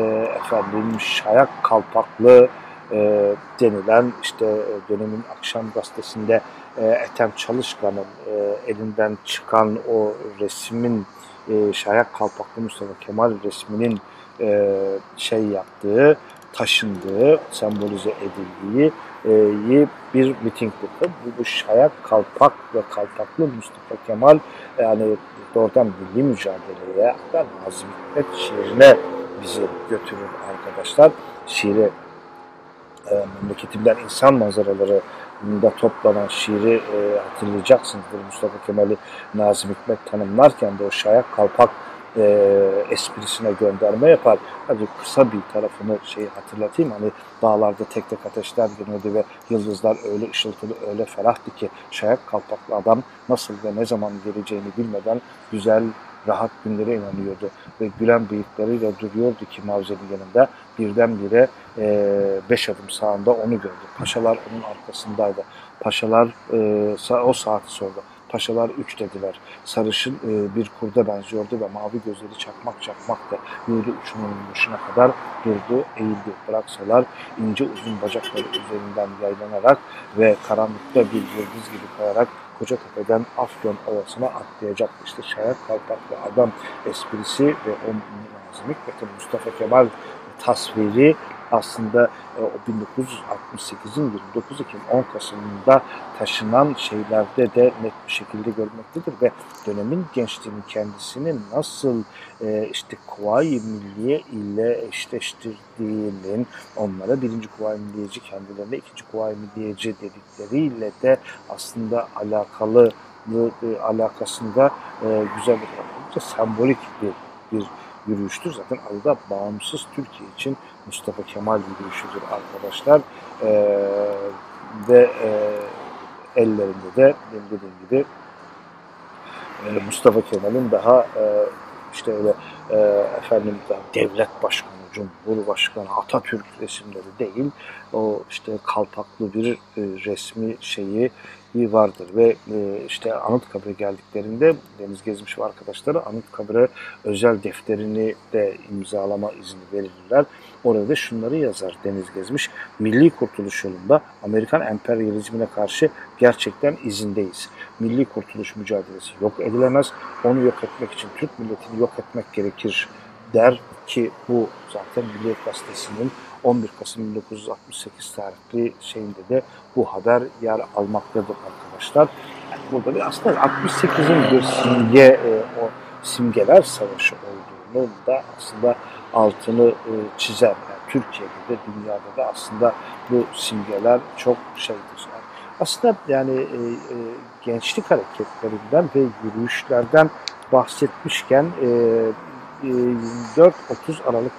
efendim şayak kalpaklı e, denilen işte dönemin akşam gazetesinde e, Ethem Çalışkan'ın e, elinden çıkan o resmin e, şayak kalpaklı Mustafa Kemal resminin e, şey yaptığı taşındığı, sembolize edildiği e, bir mitingdi. Bu, bu şayak kalpak ve kalpaklı Mustafa Kemal yani doğrudan milli mücadeleye hatta Nazım Hikmet şiirine bizi götürür arkadaşlar. Şiiri e, memleketimden insan manzaraları da toplanan şiiri e, hatırlayacaksınızdır. Mustafa Kemal'i Nazım Hikmet tanımlarken de o şayak kalpak e, esprisine gönderme yapar. Hadi kısa bir tarafını şey hatırlatayım. Hani dağlarda tek tek ateşler yanıyordu ve yıldızlar öyle ışıltılı, öyle ferahtı ki şayak kalpaklı adam nasıl ve ne zaman geleceğini bilmeden güzel, rahat günlere inanıyordu. Ve gülen bıyıklarıyla duruyordu ki mavzenin yanında. Birdenbire e, beş adım sağında onu gördü. Paşalar onun arkasındaydı. Paşalar e, o saati sordu. Paşalar üç dediler. Sarışın e, bir kurda benziyordu ve mavi gözleri çakmak çakmaktı. Yürüdü uçunun başına kadar durdu, eğildi. Bıraksalar ince uzun bacakları üzerinden yaylanarak ve karanlıkta bir yıldız gibi kayarak Kocatepe'den Afyon Ovası'na atlayacaktı. İşte Şayak Kalpaklı adam esprisi ve o Nazım Hikmet'in Mustafa Kemal tasviri aslında e, o 1968'in 29 Ekim 10 Kasım'ında taşınan şeylerde de net bir şekilde görmektedir ve dönemin gençliğinin kendisini nasıl e, işte Kuvayi Milliye ile eşleştirdiğinin onlara birinci Kuvayi Milliyeci kendilerine ikinci Kuvayi Milliyeci dedikleriyle de aslında alakalı e, alakasında e, güzel bir sembolik bir bir yürüyüştür. Zaten adı da bağımsız Türkiye için Mustafa Kemal yürüyüşüdür arkadaşlar. E, ve e, ellerinde de dediğim gibi e, Mustafa Kemal'in daha e, işte öyle e, efendim daha devlet başkanı, cumhurbaşkanı, Atatürk resimleri değil, o işte kalpaklı bir e, resmi şeyi vardır ve e, işte Anıtkabir'e geldiklerinde Deniz Gezmiş ve arkadaşları Anıtkabir'e özel defterini de imzalama izni verirler. Orada da şunları yazar Deniz Gezmiş. Milli kurtuluş yolunda Amerikan emperyalizmine karşı gerçekten izindeyiz. Milli kurtuluş mücadelesi yok edilemez. Onu yok etmek için Türk milletini yok etmek gerekir der ki bu zaten Milliyet Gazetesi'nin 11 Kasım 1968 tarihli şeyinde de bu haber yer almaktadır arkadaşlar. Burada bir aslında 68'in bir simge o simgeler savaşı olduğunu da aslında altını e, çizer. Yani Türkiye'de de dünyada da aslında bu simgeler çok şeydir. Yani aslında yani e, e, gençlik hareketlerinden ve yürüyüşlerden bahsetmişken e, 24-30 Aralık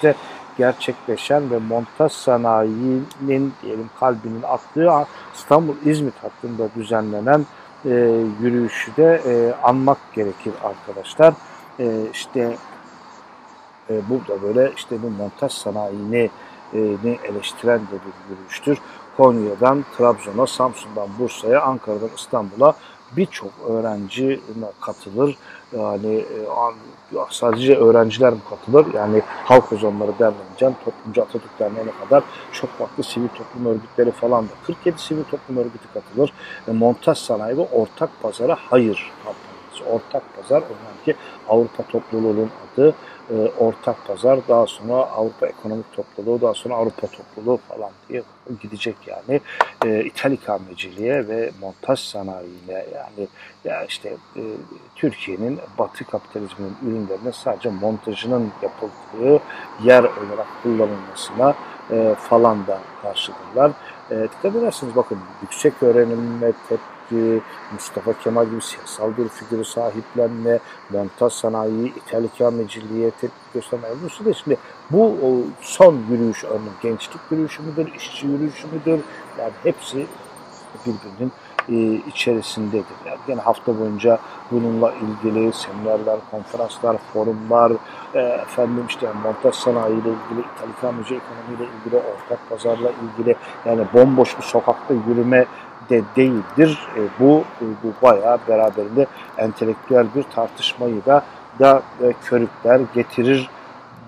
1968'de gerçekleşen ve montaj sanayinin diyelim kalbinin attığı İstanbul-İzmit hattında düzenlenen e, yürüyüşü de e, anmak gerekir arkadaşlar. E, işte e, burada böyle işte bu montaj sanayini e, eleştiren de bir yürüyüştür. Konya'dan Trabzon'a, Samsun'dan Bursa'ya, Ankara'dan İstanbul'a birçok öğrenci katılır. Yani e, sadece öğrenciler mi katılır? Yani halk ozanları derneğinden Toplumcu Atatürk Derneği'ne kadar çok farklı sivil toplum örgütleri falan da 47 sivil toplum örgütü katılır. E, montaj sanayi ve ortak pazara hayır. Ortak pazar ki Avrupa topluluğunun adı e, ortak pazar, daha sonra Avrupa Ekonomik Topluluğu, daha sonra Avrupa Topluluğu falan diye gidecek yani. E, İthal ikameciliğe ve montaj sanayine yani ya işte e, Türkiye'nin batı kapitalizminin ürünlerine sadece montajının yapıldığı yer olarak kullanılmasına e, falan da karşıdırlar. E, dikkat edersiniz bakın yüksek öğrenime tepki tepki, Mustafa Kemal gibi siyasal bir figürü sahiplenme, montaj sanayi, ithal ikameciliğe tepki gösterme. Bu şimdi bu son yürüyüş örneğin gençlik yürüyüşü müdür, işçi yürüyüşü müdür? Yani hepsi birbirinin e, içerisindedir. Yani yine hafta boyunca bununla ilgili seminerler, konferanslar, forumlar, e, efendim işte montaj sanayi ile ilgili, ithal ikameci ekonomiyle ilgili, ortak pazarla ilgili yani bomboş bir sokakta yürüme de değildir. E, bu bu bayağı beraberinde entelektüel bir tartışmayı da da e, körükler getirir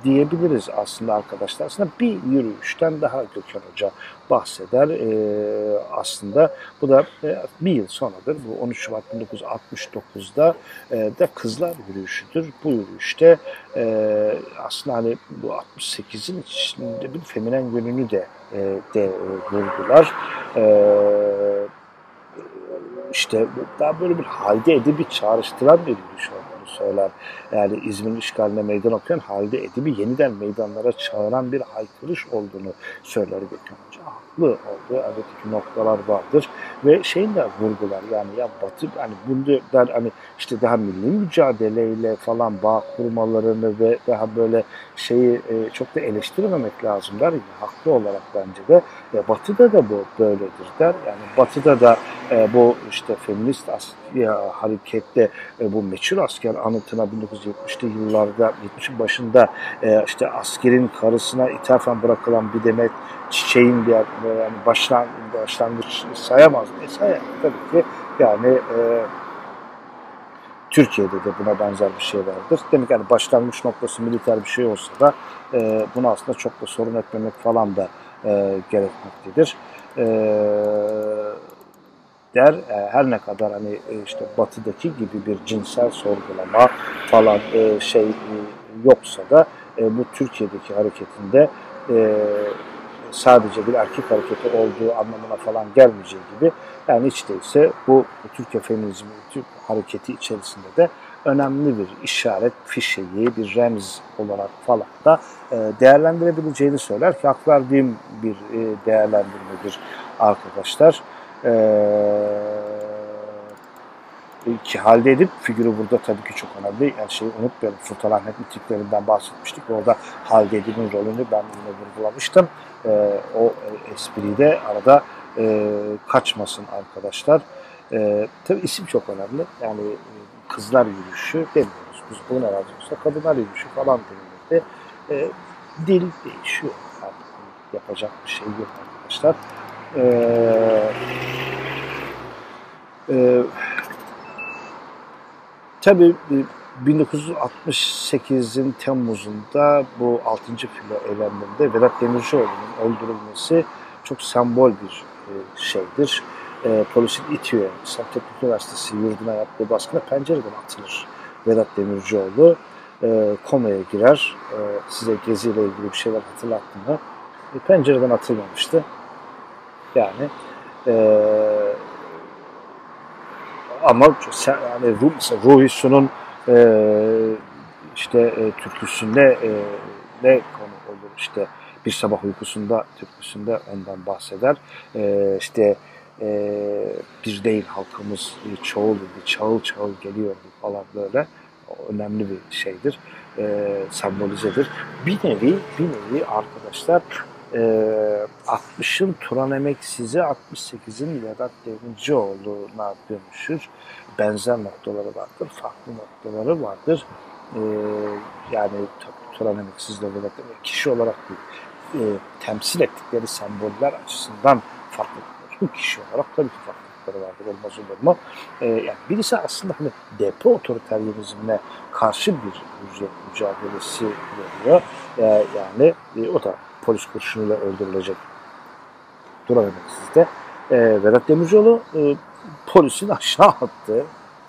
diyebiliriz aslında arkadaşlar. Aslında bir yürüyüşten daha Gökhan Hoca bahseder e, aslında. Bu da e, bir yıl sonradır. Bu 13 Şubat 1969'da e, de kızlar yürüyüşüdür. Bu yürüyüşte e, aslında hani bu 68'in içinde bir feminen yönünü de e, de e, vurgular. E, işte daha böyle bir halde edebi çağrıştıran bir yürüyüş olduğunu söyler. Yani İzmir'in işgaline meydan okuyan halde edebi yeniden meydanlara çağıran bir haykırış olduğunu söyler Gökhan Hoca. Haklı oldu. Elbette noktalar vardır. Ve şeyin de vurgular yani ya Batı hani bunu der hani işte daha milli mücadeleyle falan bağ kurmalarını ve daha böyle şeyi e, çok da eleştirmemek lazım der. Yani, haklı olarak bence de. E, batı'da da bu böyledir der. Yani Batı'da da e, bu işte feminist ya, harekette e, bu meçhul asker anıtına 1970'li yıllarda 70'in başında e, işte askerin karısına ithafen bırakılan bir demet çiçeğin bir yani başlan, başlangıç sayamaz? E, sayar tabii ki. Yani e, Türkiye'de de buna benzer bir şey vardır. Demek yani başlangıç noktası militer bir şey olsa da e, bunu aslında çok da sorun etmemek falan da e, gerekmektedir. E, der e, her ne kadar hani e, işte batıdaki gibi bir cinsel sorgulama falan e, şey yoksa da bu Türkiye'deki hareketinde sadece bir erkek hareketi olduğu anlamına falan gelmeyeceği gibi yani hiç değilse bu Türkiye feminizmi Türk hareketi içerisinde de önemli bir işaret, fişeği, bir remz olarak falan da değerlendirebileceğini söyler ki hak verdiğim bir değerlendirmedir arkadaşlar. Ki halde edip figürü burada tabii ki çok önemli. Yani şeyi unutmayalım. Sultan Ahmet mitiklerinden bahsetmiştik. Orada halde edibin rolünü ben yine vurgulamıştım. E, o espriyi de arada e, kaçmasın arkadaşlar. E, tabii isim çok önemli. Yani kızlar yürüyüşü demiyoruz. Biz buna razıysa kadınlar yürüyüşü falan denilirdi. E, dil değişiyor. Yani yapacak bir şey yok arkadaşlar. Ee, e, tabii 1968'in Temmuz'unda bu 6. filo eylemlerinde Vedat Demircioğlu'nun öldürülmesi çok sembol bir e, şeydir. E, polisin itiyor. Sankt Teknik Üniversitesi yurduna yaptığı baskına pencereden atılır Vedat Demircioğlu. E, komaya girer. E, size geziyle ilgili bir şeyler hatırlattım mı? E, pencereden atılmamıştı. Yani e, ama yani mesela Ruhi Su'nun e, işte e, türküsünde e, ne konu olur işte bir sabah uykusunda türküsünde ondan bahseder. E, işte e, bir değil halkımız çoğul idi, çağıl çağıl geliyordu falan böyle. Önemli bir şeydir. E, sembolizedir. Bir nevi, bir nevi arkadaşlar e, ee, 60'ın Turan Emeksiz'i 68'in Vedat Demircioğlu'na dönüşür. Benzer noktaları vardır, farklı noktaları vardır. E, yani Turan Emeksiz'le Vedat Demircioğlu kişi olarak değil, e, temsil ettikleri semboller açısından farklı kişi olarak tabii ki farklılıkları vardır olmaz olur mu? E, yani birisi aslında hani depo otoriteryenizmine karşı bir mücadelesi veriyor. E, yani e, o da polis kurşunuyla öldürülecek duramadık sizde. E, Vedat Demircioğlu e, polisin aşağı attığı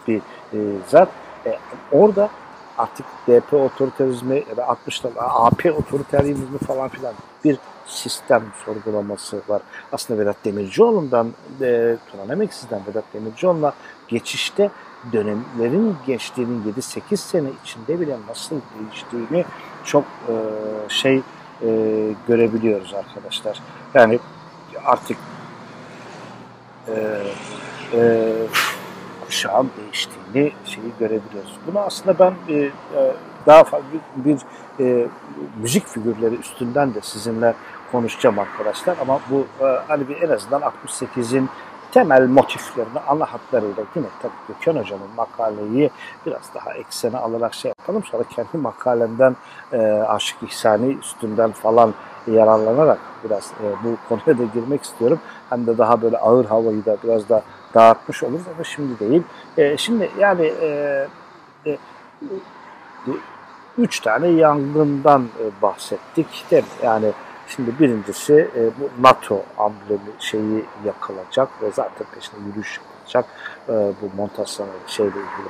bir e, zat. E, orada artık DP otoriterizmi ya da 60'lar AP otoriterizmi falan filan bir sistem sorgulaması var. Aslında Vedat Demircioğlu'ndan e, Turan Emeksiz'den Vedat Demircioğlu'na geçişte dönemlerin geçtiğinin 7-8 sene içinde bile nasıl değiştiğini çok e, şey e, görebiliyoruz arkadaşlar. Yani artık e, e, kuşağın değiştiğini şeyi görebiliyoruz. Bunu aslında ben e, e daha fazla bir, bir e, müzik figürleri üstünden de sizinle konuşacağım arkadaşlar. Ama bu e, hani bir en azından 68'in temel motiflerini ana hatlarıyla yine tabii Gökhan Hocam'ın makaleyi biraz daha eksene alarak şey yapalım. Sonra kendi makalemden e, Aşık İhsani üstünden falan yararlanarak biraz e, bu konuya da girmek istiyorum. Hem de daha böyle ağır havayı da biraz da dağıtmış oluruz ama şimdi değil. E, şimdi yani e, e, üç tane yangından e, bahsettik. Değil mi? Yani şimdi birincisi e, bu NATO amblemi şeyi yakılacak ve zaten peşinde yürüyüş yapılacak. E, bu montaj sanayi şeyle ilgili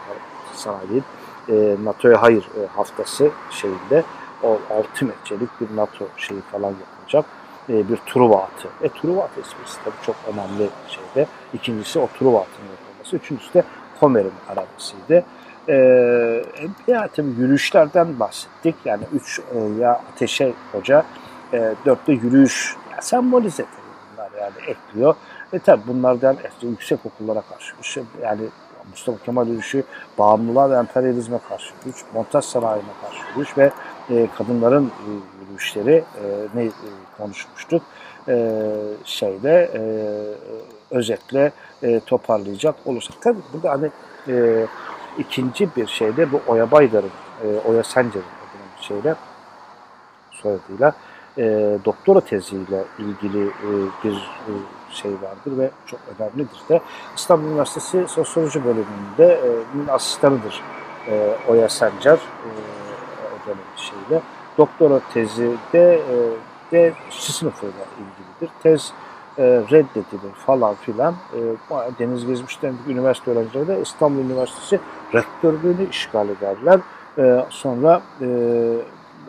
sanayi değil. E, NATO'ya hayır e, haftası şeyinde o 6 metrelik bir NATO şeyi falan yapılacak. E, bir Truva atı. E Truva atı esprisi tabii çok önemli şeyde. İkincisi o Truva atının yapılması. Üçüncüsü de Homer'in arabasıydı. Ee, ya tabii yürüyüşlerden bahsettik. Yani üç e, ya ateşe hoca, e, dörtte yürüyüş ya sembolize tabii bunlar yani ekliyor. E tabii bunlardan işte yüksek okullara karşı şey, yani Mustafa Kemal yürüyüşü bağımlılığa ve emperyalizme karşı yürüyüş, montaj sanayine karşı yürüyüş ve e, kadınların e, yürüyüşleri e, ne e, konuşmuştuk e, şeyde e, özetle e, toparlayacak olursak. Tabii burada hani e, ikinci bir şeyde bu Oya Baydar'ın, e, Oya Sencer'in şeyle soyadıyla e, doktora teziyle ilgili e, bir e, şey vardır ve çok önemlidir de İstanbul Üniversitesi Sosyoloji bölümünde e, asistanıdır e, Oya Sencer e, o dönem şeyle. Doktora tezi de, e, de işçi sınıfıyla ilgilidir. Tez e, reddedilir falan filan. E, Deniz Gezmiş'ten üniversite öğrencileri de İstanbul Üniversitesi rektörlüğünü işgal ederler. E, sonra e,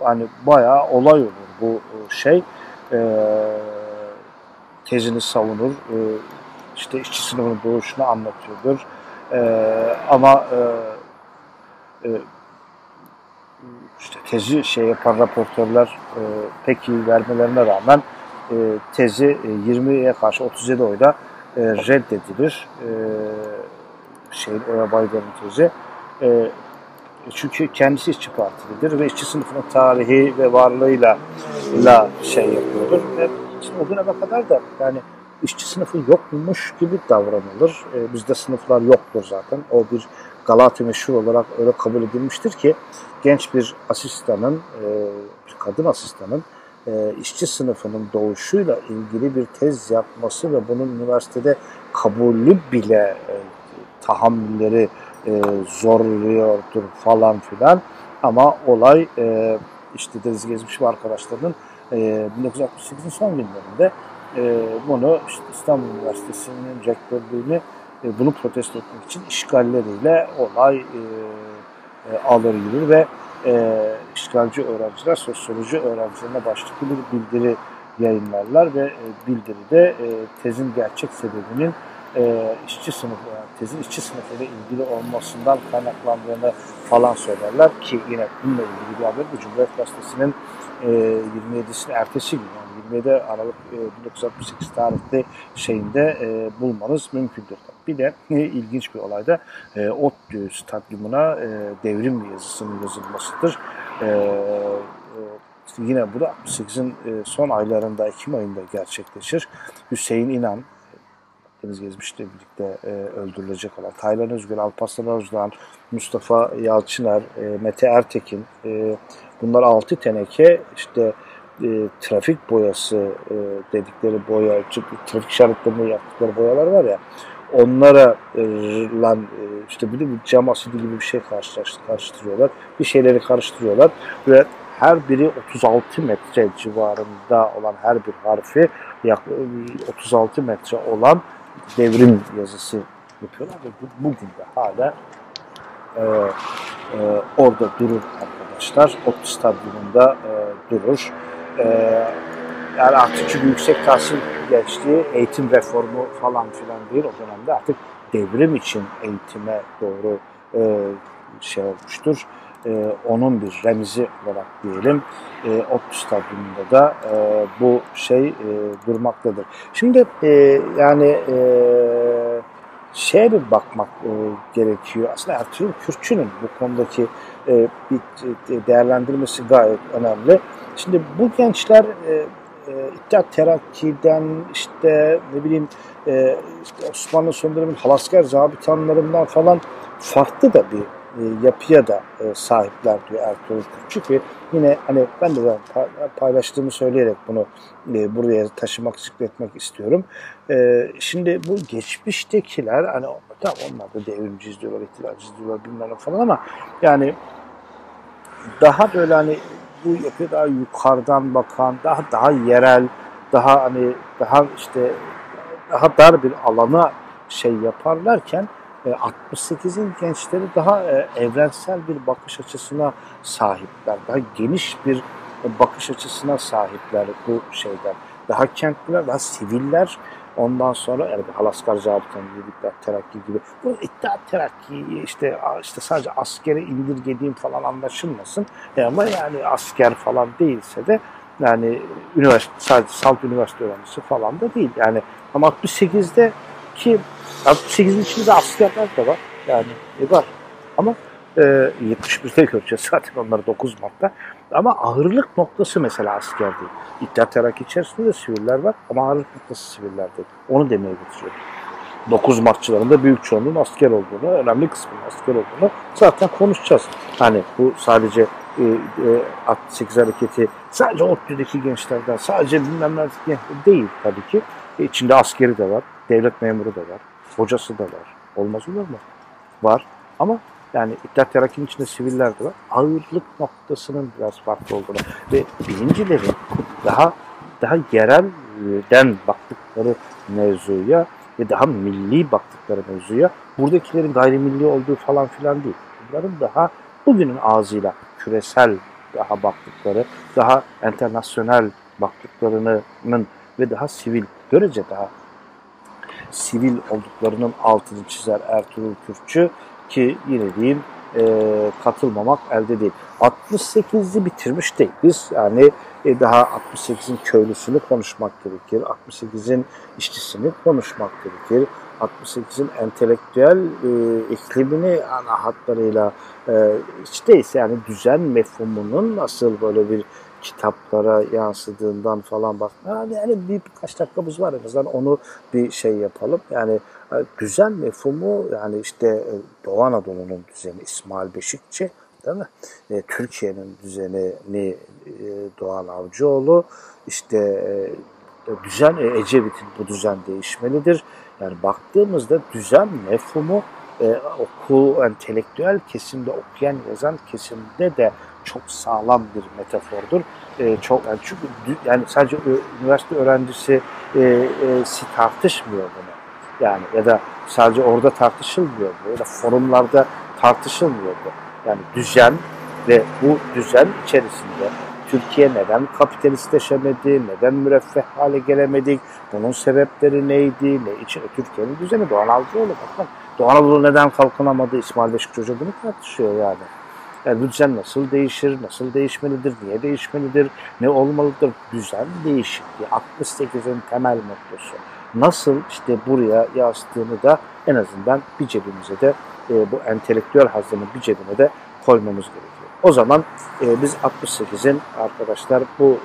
hani bayağı olay olur bu şey. E, tezini savunur. E, işte işçi sınıfının doğuşunu anlatıyordur. E, ama e, e, işte tezi şey yapan raportörler e, pek iyi vermelerine rağmen e, tezi e, 20'ye karşı 37 oyla e, reddedilir. E, şeyin Oya Baydar'ın tezi. E, çünkü kendisi işçi partilidir ve işçi sınıfının tarihi ve varlığıyla la şey yapıyordur. Ve o güne kadar da yani işçi sınıfı yokmuş gibi davranılır. E, bizde sınıflar yoktur zaten. O bir Galata meşhur olarak öyle kabul edilmiştir ki genç bir asistanın, e, bir kadın asistanın e, işçi sınıfının doğuşuyla ilgili bir tez yapması ve bunun üniversitede kabulü bile e, tahammülleri e, zorluyordur falan filan. Ama olay e, işte Deniz Gezmiş ve arkadaşlarının e, 1968'in son günlerinde e, bunu işte İstanbul Üniversitesi'nin rektörlüğünü e, bunu protesto etmek için işgalleriyle olay e, e, alır yürür ve e, işgalci öğrenciler sosyoloji öğrencilerine başlıklı bir bildiri yayınlarlar ve e, bildiride e, tezin gerçek sebebinin e, işçi sınıfı, tezin işçi sınıfıyla ilgili olmasından kaynaklandığını falan söylerler ki yine bununla ilgili bir haber bu Cumhuriyet Gazetesi'nin e, 27'sinin ertesi gün yani 27 Aralık e, 1968 tarihte şeyinde e, bulmanız mümkündür. Bir de e, ilginç bir olayda e, ODTÜ stadyumuna e, devrim yazısının yazılmasıdır. E, e, yine bu da 68'in e, son aylarında, Ekim ayında gerçekleşir. Hüseyin İnan, Deniz Gezmiş'le birlikte e, öldürülecek olan Taylan Özgür, Alparslan Özdoğan, Mustafa Yalçıner, e, Mete Ertekin e, bunlar altı teneke işte e, trafik boyası e, dedikleri boya, trafik işaretlerini yaptıkları boyalar var ya onlara e, lan e, işte bir de bir cam asidi gibi bir şey karıştırıyorlar. Bir şeyleri karıştırıyorlar ve her biri 36 metre civarında olan her bir harfi 36 metre olan devrim yazısı yapıyorlar ve bu, bugün de hala e, e, orada durur arkadaşlar. Ot stadyumunda e, durur. E, yani artık çünkü yüksek tahsil gençliği, eğitim reformu falan filan değil o dönemde artık devrim için eğitime doğru e, şey olmuştur. E, onun bir remzi olarak diyelim e, Ottu Stadyumunda da e, bu şey e, durmaktadır. Şimdi e, yani e, şeye bir bakmak e, gerekiyor. Aslında Ertuğrul Kürkçü'nün bu konudaki e, bir e, değerlendirmesi gayet önemli. Şimdi bu gençler e, e, İttihat Terakki'den işte ne bileyim e, Osmanlı son halasker zabitanlarından falan farklı da bir yapıya da e, sahipler diyor Ertuğrul Kürçük ve yine hani ben de paylaştığımı söyleyerek bunu e, buraya taşımak, zikretmek istiyorum. Şimdi bu geçmiştekiler hani tamam onlar da devrimci diyorlar, ihtilalci diyorlar bilmem falan ama yani daha böyle hani bu yapı daha yukarıdan bakan, daha daha yerel, daha hani daha işte daha dar bir alana şey yaparlarken 68'in gençleri daha evrensel bir bakış açısına sahipler. Daha geniş bir bakış açısına sahipler bu şeyden. Daha kentliler, daha siviller. Ondan sonra yani Halaskar Zabıtan İttihat Terakki gibi. Bu İttihat Terakki işte, işte sadece askere indirgediğim falan anlaşılmasın. E ama yani asker falan değilse de yani üniversite, sadece salt üniversite öğrencisi falan da değil. Yani ama 68'de ki 68'in içinde askerler de var. Yani e, var. Ama e, 71'de göreceğiz zaten onları 9 Mart'ta. Ama ağırlık noktası mesela asker değil. İttihat Terakki içerisinde de siviller var ama ağırlık noktası siviller değil. Onu demeye getiriyorum. 9 Martçıların da büyük çoğunluğun asker olduğunu, önemli kısmının asker olduğunu zaten konuşacağız. Hani bu sadece e, e, 68 hareketi sadece ODTÜ'deki gençlerden, sadece bilmem değil tabii ki. E, içinde askeri de var, devlet memuru da var, hocası da var. Olmaz olur mu? Var. Ama yani İttihat Terakki'nin içinde siviller de var. Ağırlık noktasının biraz farklı olduğunu ve birincilerin daha daha yerelden baktıkları mevzuya ve daha milli baktıkları mevzuya buradakilerin gayrimilli olduğu falan filan değil. Bunların daha bugünün ağzıyla küresel daha baktıkları, daha internasyonel baktıklarının ve daha sivil, görece daha sivil olduklarının altını çizer Ertuğrul Kürkçü ki yine diyeyim e, katılmamak elde değil. 68'i bitirmiş değil. Biz yani e, daha 68'in köylüsünü konuşmak gerekir. 68'in işçisini konuşmak gerekir. 68'in entelektüel e, iklimini ana hatlarıyla e, hiç değilse yani düzen mefhumunun nasıl böyle bir kitaplara yansıdığından falan bak. Yani, bir birkaç dakikamız var en azından onu bir şey yapalım. Yani e, düzen mefhumu yani işte e, Doğu Anadolu'nun düzeni İsmail Beşikçi değil mi? E, Türkiye'nin düzenini e, Doğan Avcıoğlu işte e, düzen e, Ecevit'in bu düzen değişmelidir. Yani baktığımızda düzen mefhumu e, okul, entelektüel kesimde okuyan, yazan kesimde de çok sağlam bir metafordur. E, çok yani çünkü yani sadece üniversite öğrencisi e, e, si tartışmıyor bunu. Yani ya da sadece orada tartışılmıyor bu ya da forumlarda tartışılmıyor bu. Yani düzen ve bu düzen içerisinde Türkiye neden kapitalistleşemedi, neden müreffeh hale gelemedik, bunun sebepleri neydi, ne için Türkiye'nin düzeni Doğan Avcıoğlu bakın. Doğu Anadolu neden kalkınamadı? İsmail Beşik Hoca bunu tartışıyor yani. Yani düzen nasıl değişir, nasıl değişmelidir, niye değişmelidir, ne olmalıdır? Düzen değişikliği, 68'in temel mottosu. Nasıl işte buraya yazdığını da en azından bir cebimize de e, bu entelektüel hazının bir cebine de koymamız gerekiyor. O zaman e, biz 68'in arkadaşlar bu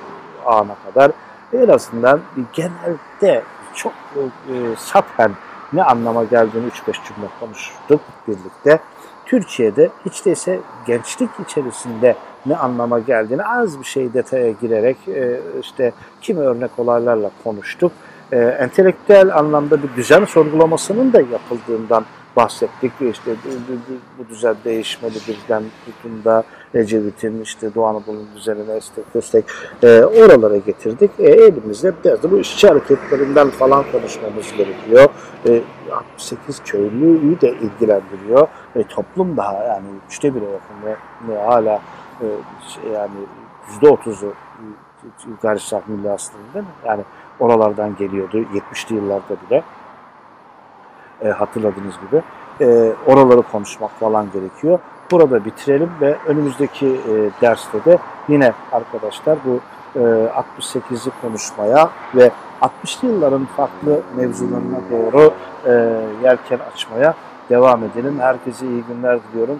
ana kadar en azından genelde çok e, sathen ne anlama geldiğini 3-5 cümle konuştuk birlikte. Türkiye'de hiç değilse gençlik içerisinde ne anlama geldiğini az bir şey detaya girerek e, işte kimi örnek olaylarla konuştuk. E, entelektüel anlamda bir düzen sorgulamasının da yapıldığından bahsettik. İşte bu düzen değişmeli birden tutunda Ecevit'in işte Doğu Anadolu'nun düzenine istek köstek e, oralara getirdik. E, elimizde biraz da bu işçi hareketlerinden falan konuşmamız gerekiyor. E, 68 köylüyü de ilgilendiriyor. E, toplum daha yani üçte bire yakın ve, ve hala e, şey, yani yüzde otuzu gayri safi milli aslında? Yani oralardan geliyordu 70'li yıllarda bile e, hatırladığınız gibi. E, oraları konuşmak falan gerekiyor. Burada bitirelim ve önümüzdeki e, derste de yine arkadaşlar bu e, 68'i konuşmaya ve 60'lı yılların farklı mevzularına doğru e, yelken açmaya devam edelim. Herkese iyi günler diliyorum.